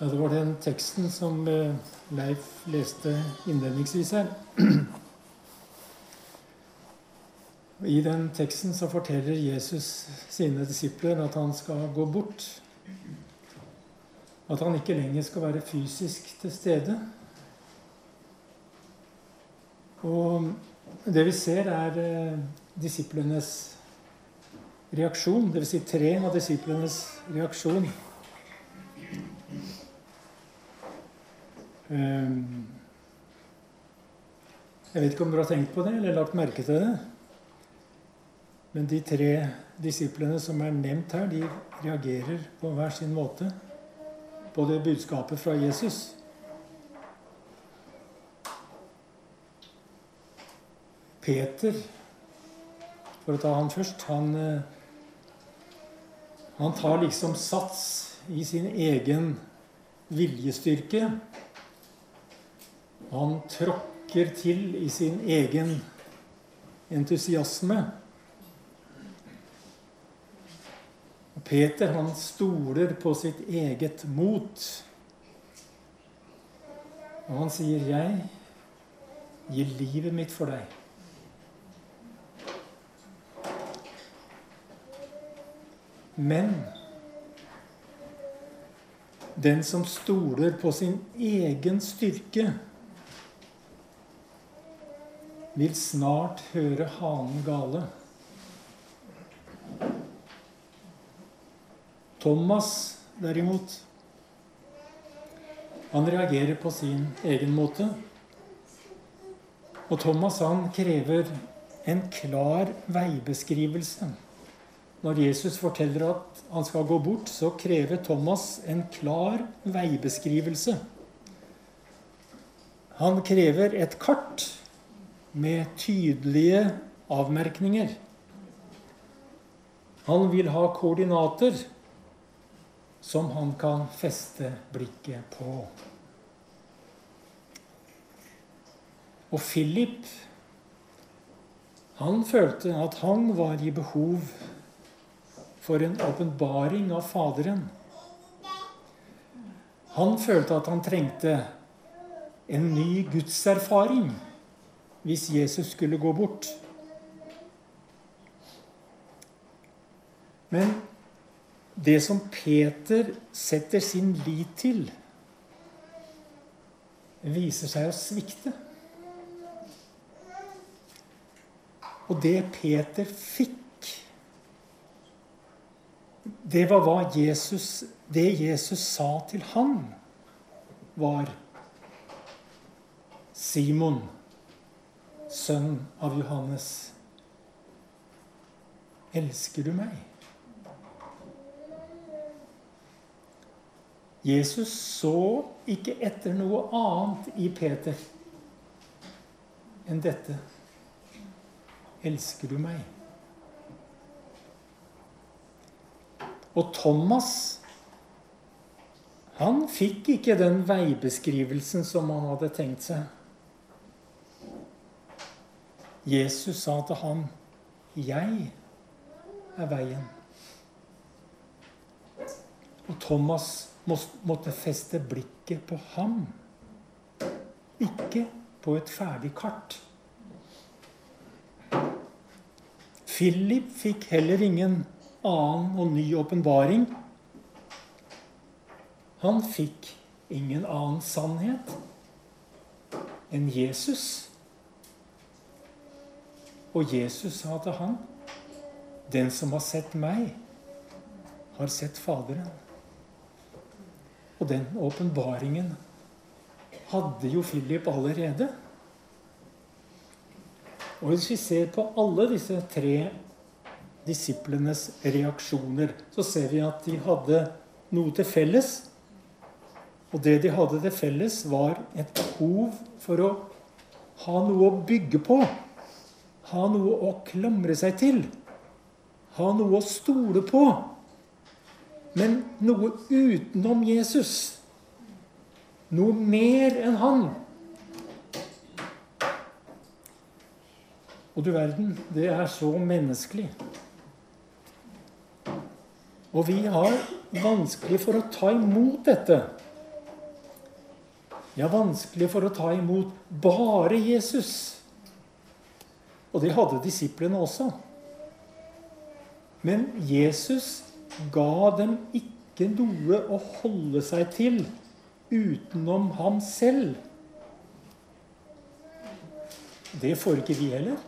Ja, det var den teksten som eh, Leif leste innledningsvis her. I den teksten så forteller Jesus sine disipler at han skal gå bort. At han ikke lenger skal være fysisk til stede. Og det vi ser, er eh, disiplenes reaksjon. Dvs. Si tre av disiplenes reaksjon jeg vet ikke om dere har tenkt på det eller lagt merke til det. Men de tre disiplene som er nevnt her, de reagerer på hver sin måte på det budskapet fra Jesus. Peter, for å ta han først, han, eh, han tar liksom sats i sin egen viljestyrke han tråkker til i sin egen entusiasme. Peter han stoler på sitt eget mot. Og han sier, 'Jeg gir livet mitt for deg'. Men den som stoler på sin egen styrke vil snart høre hanen gale. Thomas, derimot, han reagerer på sin egen måte. Og Thomas han krever en klar veibeskrivelse. Når Jesus forteller at han skal gå bort, så krever Thomas en klar veibeskrivelse. Han krever et kart med tydelige avmerkninger. Han vil ha koordinater som han kan feste blikket på. Og Philip, han følte at han var i behov for en åpenbaring av Faderen. Han følte at han trengte en ny gudserfaring hvis Jesus skulle gå bort. Men det som Peter setter sin lit til, viser seg å svikte. Og det Peter fikk, det var hva Jesus, det Jesus sa til han, var Simon sønn av Johannes. Elsker du meg? Jesus så ikke etter noe annet i Peter enn dette. Elsker du meg? Og Thomas han fikk ikke den veibeskrivelsen som han hadde tenkt seg. Jesus sa til ham, 'Jeg er veien'. Og Thomas måtte feste blikket på ham, ikke på et ferdig kart. Philip fikk heller ingen annen og ny åpenbaring. Han fikk ingen annen sannhet enn Jesus. Og Jesus sa til han, 'Den som har sett meg, har sett Faderen'. Og den åpenbaringen hadde jo Philip allerede. Og hvis vi ser på alle disse tre disiplenes reaksjoner, så ser vi at de hadde noe til felles. Og det de hadde til felles, var et behov for å ha noe å bygge på ha noe å klamre seg til. Ha noe å stole på. Men noe utenom Jesus. Noe mer enn han. Og du verden, det er så menneskelig. Og vi har vanskelig for å ta imot dette Vi har vanskelig for å ta imot bare Jesus. Og det hadde disiplene også. Men Jesus ga dem ikke noe å holde seg til utenom ham selv. Det får ikke vi heller.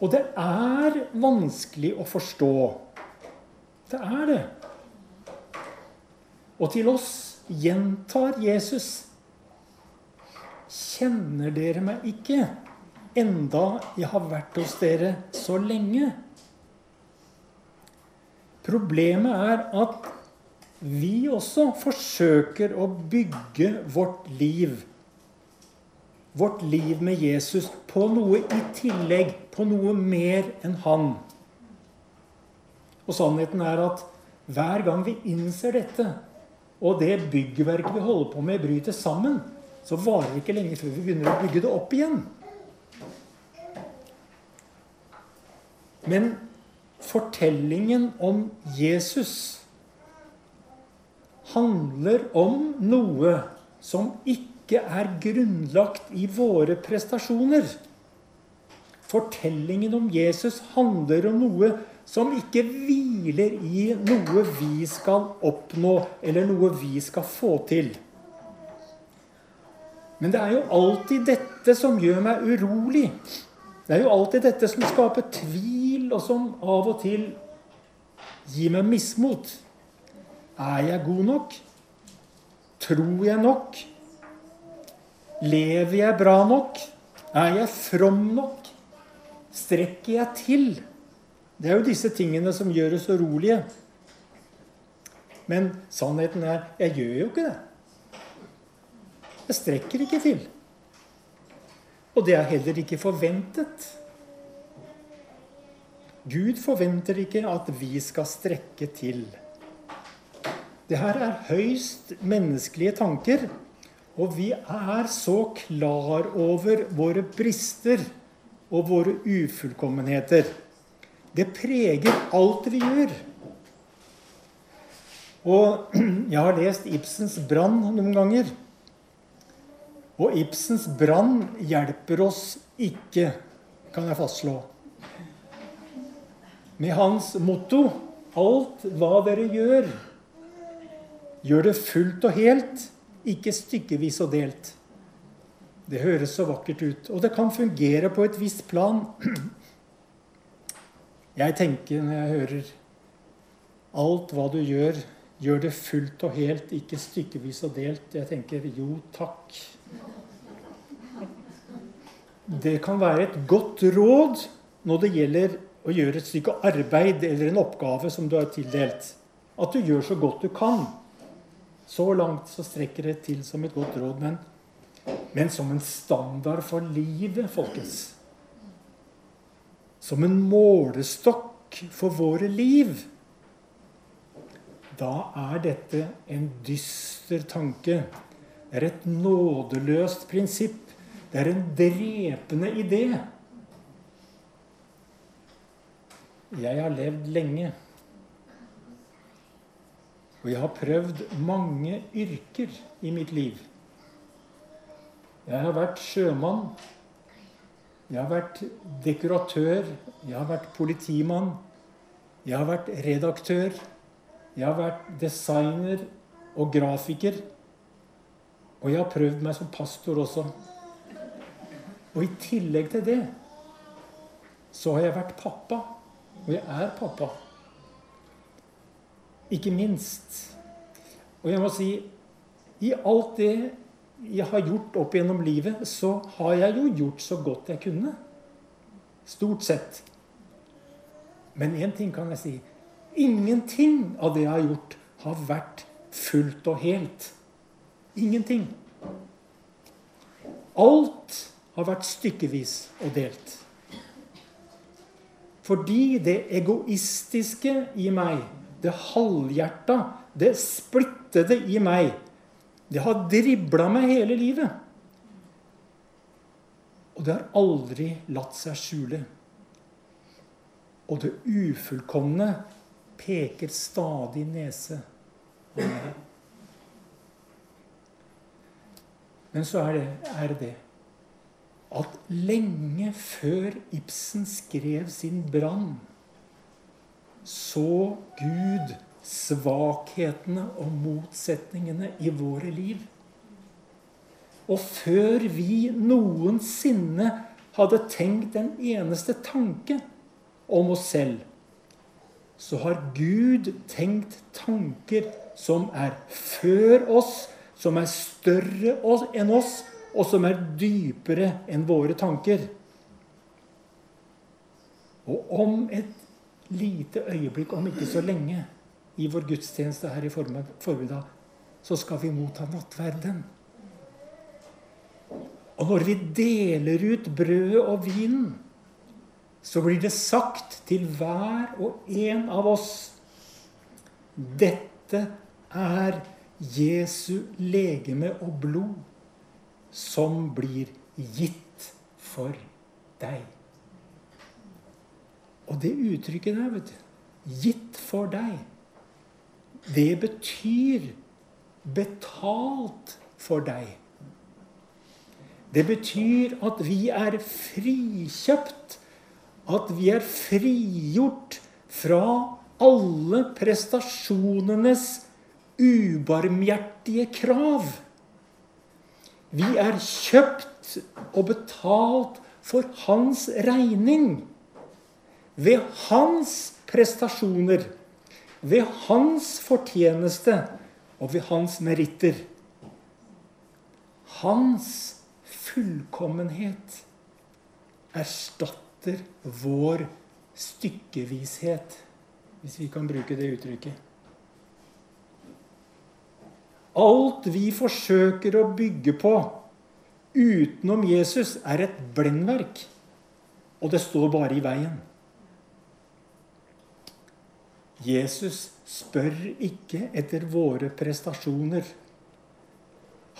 Og det er vanskelig å forstå. Det er det. Og til oss gjentar Jesus Kjenner dere meg ikke, enda jeg har vært hos dere så lenge? Problemet er at vi også forsøker å bygge vårt liv vårt liv med Jesus på noe i tillegg, på noe mer enn han. Og sannheten er at hver gang vi innser dette, og det byggverket vi holder på med, bryter sammen, så varer det ikke lenge før vi begynner å bygge det opp igjen. Men fortellingen om Jesus handler om noe som ikke er grunnlagt i våre prestasjoner. Fortellingen om Jesus handler om noe som ikke hviler i noe vi skal oppnå, eller noe vi skal få til. Men det er jo alltid dette som gjør meg urolig. Det er jo alltid dette som skaper tvil, og som av og til gir meg mismot. Er jeg god nok? Tror jeg nok? Lever jeg bra nok? Er jeg from nok? Strekker jeg til? Det er jo disse tingene som gjør oss urolige. Men sannheten er jeg gjør jo ikke det. Jeg strekker ikke til. Og det er heller ikke forventet. Gud forventer ikke at vi skal strekke til. Det her er høyst menneskelige tanker og vi er så klar over våre brister og våre ufullkommenheter. Det preger alt vi gjør. Og jeg har lest Ibsens 'Brann' noen ganger. Og Ibsens 'Brann' hjelper oss ikke, kan jeg fastslå. Med hans motto 'Alt hva dere gjør, gjør det fullt og helt' ikke stykkevis og delt. Det høres så vakkert ut. Og det kan fungere på et visst plan. Jeg tenker når jeg hører alt hva du gjør, gjør det fullt og helt, ikke stykkevis og delt. Jeg tenker jo, takk. Det kan være et godt råd når det gjelder å gjøre et stykke arbeid eller en oppgave som du har tildelt. At du gjør så godt du kan. Så langt så strekker det til som et godt råd, men, men som en standard for livet, folkens. Som en målestokk for våre liv. Da er dette en dyster tanke. Det er et nådeløst prinsipp. Det er en drepende idé. Jeg har levd lenge. Og jeg har prøvd mange yrker i mitt liv. Jeg har vært sjømann. Jeg har vært dekoratør. Jeg har vært politimann. Jeg har vært redaktør. Jeg har vært designer og grafiker. Og jeg har prøvd meg som pastor også. Og i tillegg til det så har jeg vært pappa. Og jeg er pappa. Ikke minst. Og jeg må si i alt det jeg har gjort opp gjennom livet, så har jeg jo gjort så godt jeg kunne. Stort sett. Men én ting kan jeg si. Ingenting av det jeg har gjort, har vært fullt og helt. Ingenting. Alt har vært stykkevis og delt. Fordi det egoistiske i meg det halvhjerta, det splittede i meg, det har dribla meg hele livet. Og det har aldri latt seg skjule. Og det ufullkomne peker stadig nese. Men så er det, er det at lenge før Ibsen skrev sin 'Brann', så Gud svakhetene og motsetningene i våre liv. Og før vi noensinne hadde tenkt en eneste tanke om oss selv, så har Gud tenkt tanker som er før oss, som er større enn oss, og som er dypere enn våre tanker. Og om et lite øyeblikk, om ikke så lenge, i vår gudstjeneste her i formiddag, så skal vi motta nattverden. Og når vi deler ut brødet og vinen, så blir det sagt til hver og en av oss Dette er Jesu legeme og blod, som blir gitt for deg. Og det uttrykket der, vet du Gitt for deg. Det betyr betalt for deg. Det betyr at vi er frikjøpt. At vi er frigjort fra alle prestasjonenes ubarmhjertige krav. Vi er kjøpt og betalt for hans regning. Ved hans prestasjoner, ved hans fortjeneste og ved hans meritter. Hans fullkommenhet erstatter vår stykkevishet, hvis vi kan bruke det uttrykket. Alt vi forsøker å bygge på utenom Jesus, er et blendverk. Og det står bare i veien. Jesus spør ikke etter våre prestasjoner.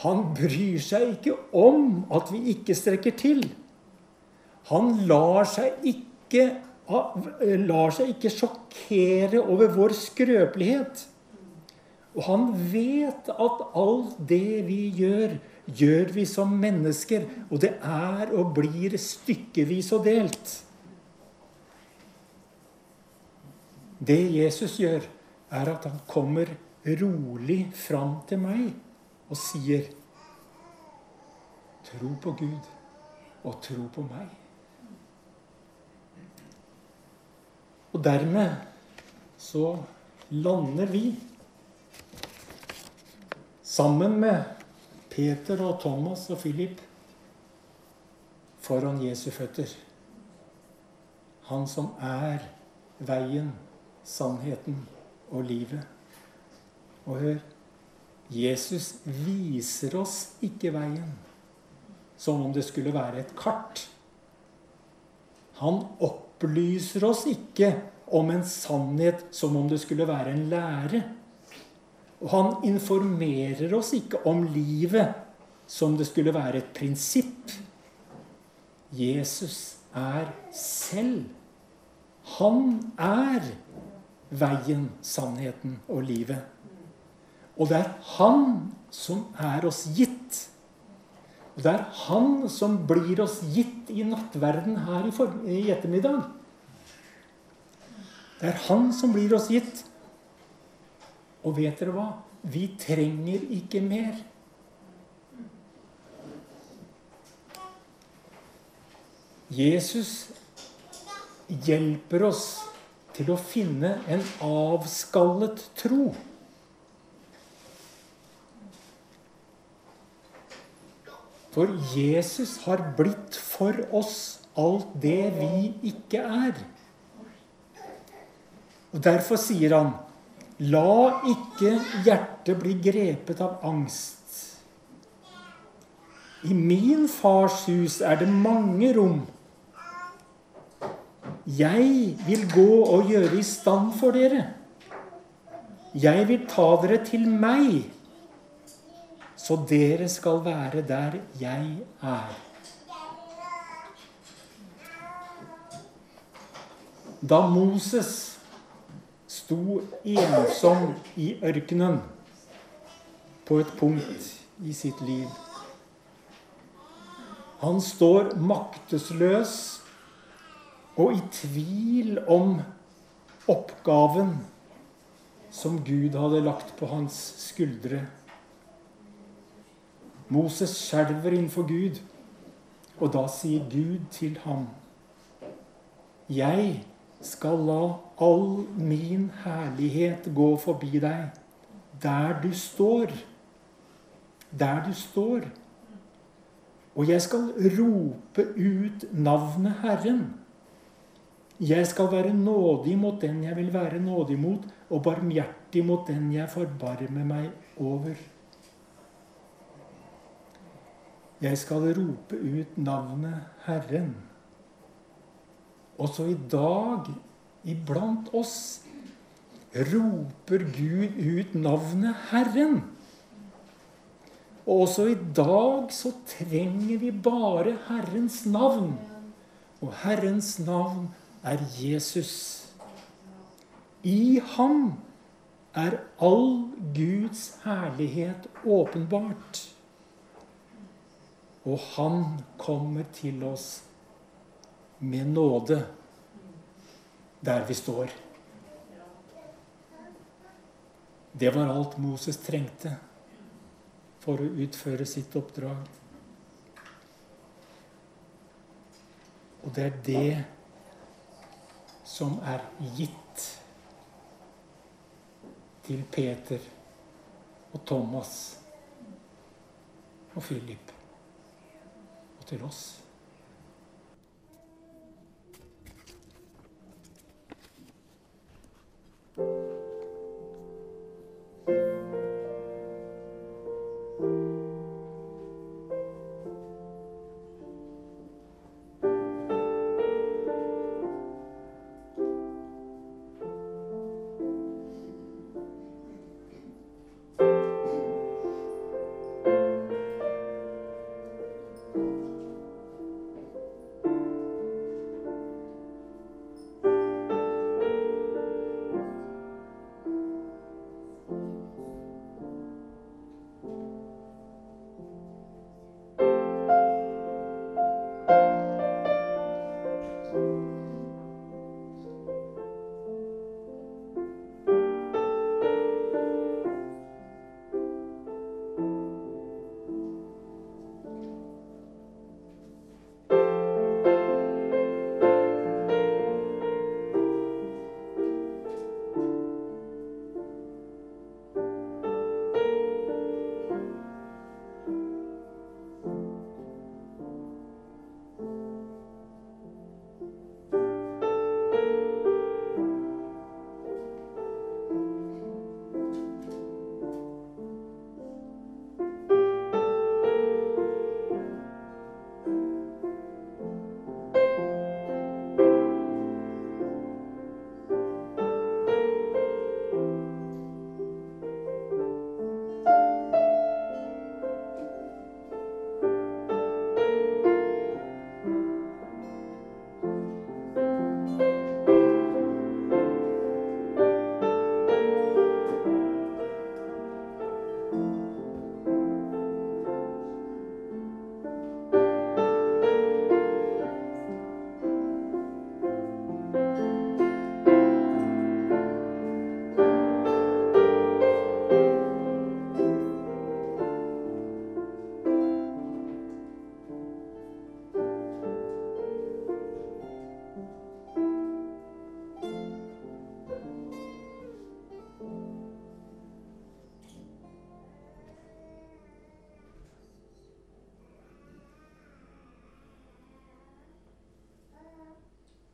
Han bryr seg ikke om at vi ikke strekker til. Han lar seg ikke, lar seg ikke sjokkere over vår skrøpelighet. Og han vet at alt det vi gjør, gjør vi som mennesker. Og det er og blir stykkevis og delt. Det Jesus gjør, er at han kommer rolig fram til meg og sier Tro på Gud og tro på meg. Og dermed så lander vi sammen med Peter og Thomas og Philip foran Jesu føtter. Han som er veien, sannheten og livet. Og hør Jesus viser oss ikke veien som om det skulle være et kart. Han opplyser oss ikke om en sannhet som om det skulle være en lære. Og han informerer oss ikke om livet som det skulle være et prinsipp. Jesus er selv. Han er veien, sannheten og livet. Og det er Han som er oss gitt. Og det er Han som blir oss gitt i nattverden her i, i ettermiddag. Det er Han som blir oss gitt. Og vet dere hva? Vi trenger ikke mer. Jesus hjelper oss til å finne en avskallet tro. For Jesus har blitt for oss alt det vi ikke er. Og Derfor sier han, la ikke hjertet bli grepet av angst. I min fars hus er det mange rom. Jeg vil gå og gjøre i stand for dere. Jeg vil ta dere til meg så dere skal være der jeg er. Da Moses sto ensom i ørkenen på et punkt i sitt liv, Han står maktesløs og i tvil om oppgaven som Gud hadde lagt på hans skuldre. Moses skjelver innenfor Gud, og da sier Gud til ham Jeg skal la all min herlighet gå forbi deg der du står. Der du står. Og jeg skal rope ut navnet Herren. Jeg skal være nådig mot den jeg vil være nådig mot, og barmhjertig mot den jeg forbarmer meg over. Jeg skal rope ut navnet Herren. Også i dag, iblant oss, roper Gud ut navnet Herren. Og også i dag så trenger vi bare Herrens navn. Og Herrens navn er Jesus. I ham er all Guds herlighet åpenbart. Og han kommer til oss med nåde der vi står. Det var alt Moses trengte for å utføre sitt oppdrag. Og det er det som er gitt til Peter og Thomas og Philip og til oss.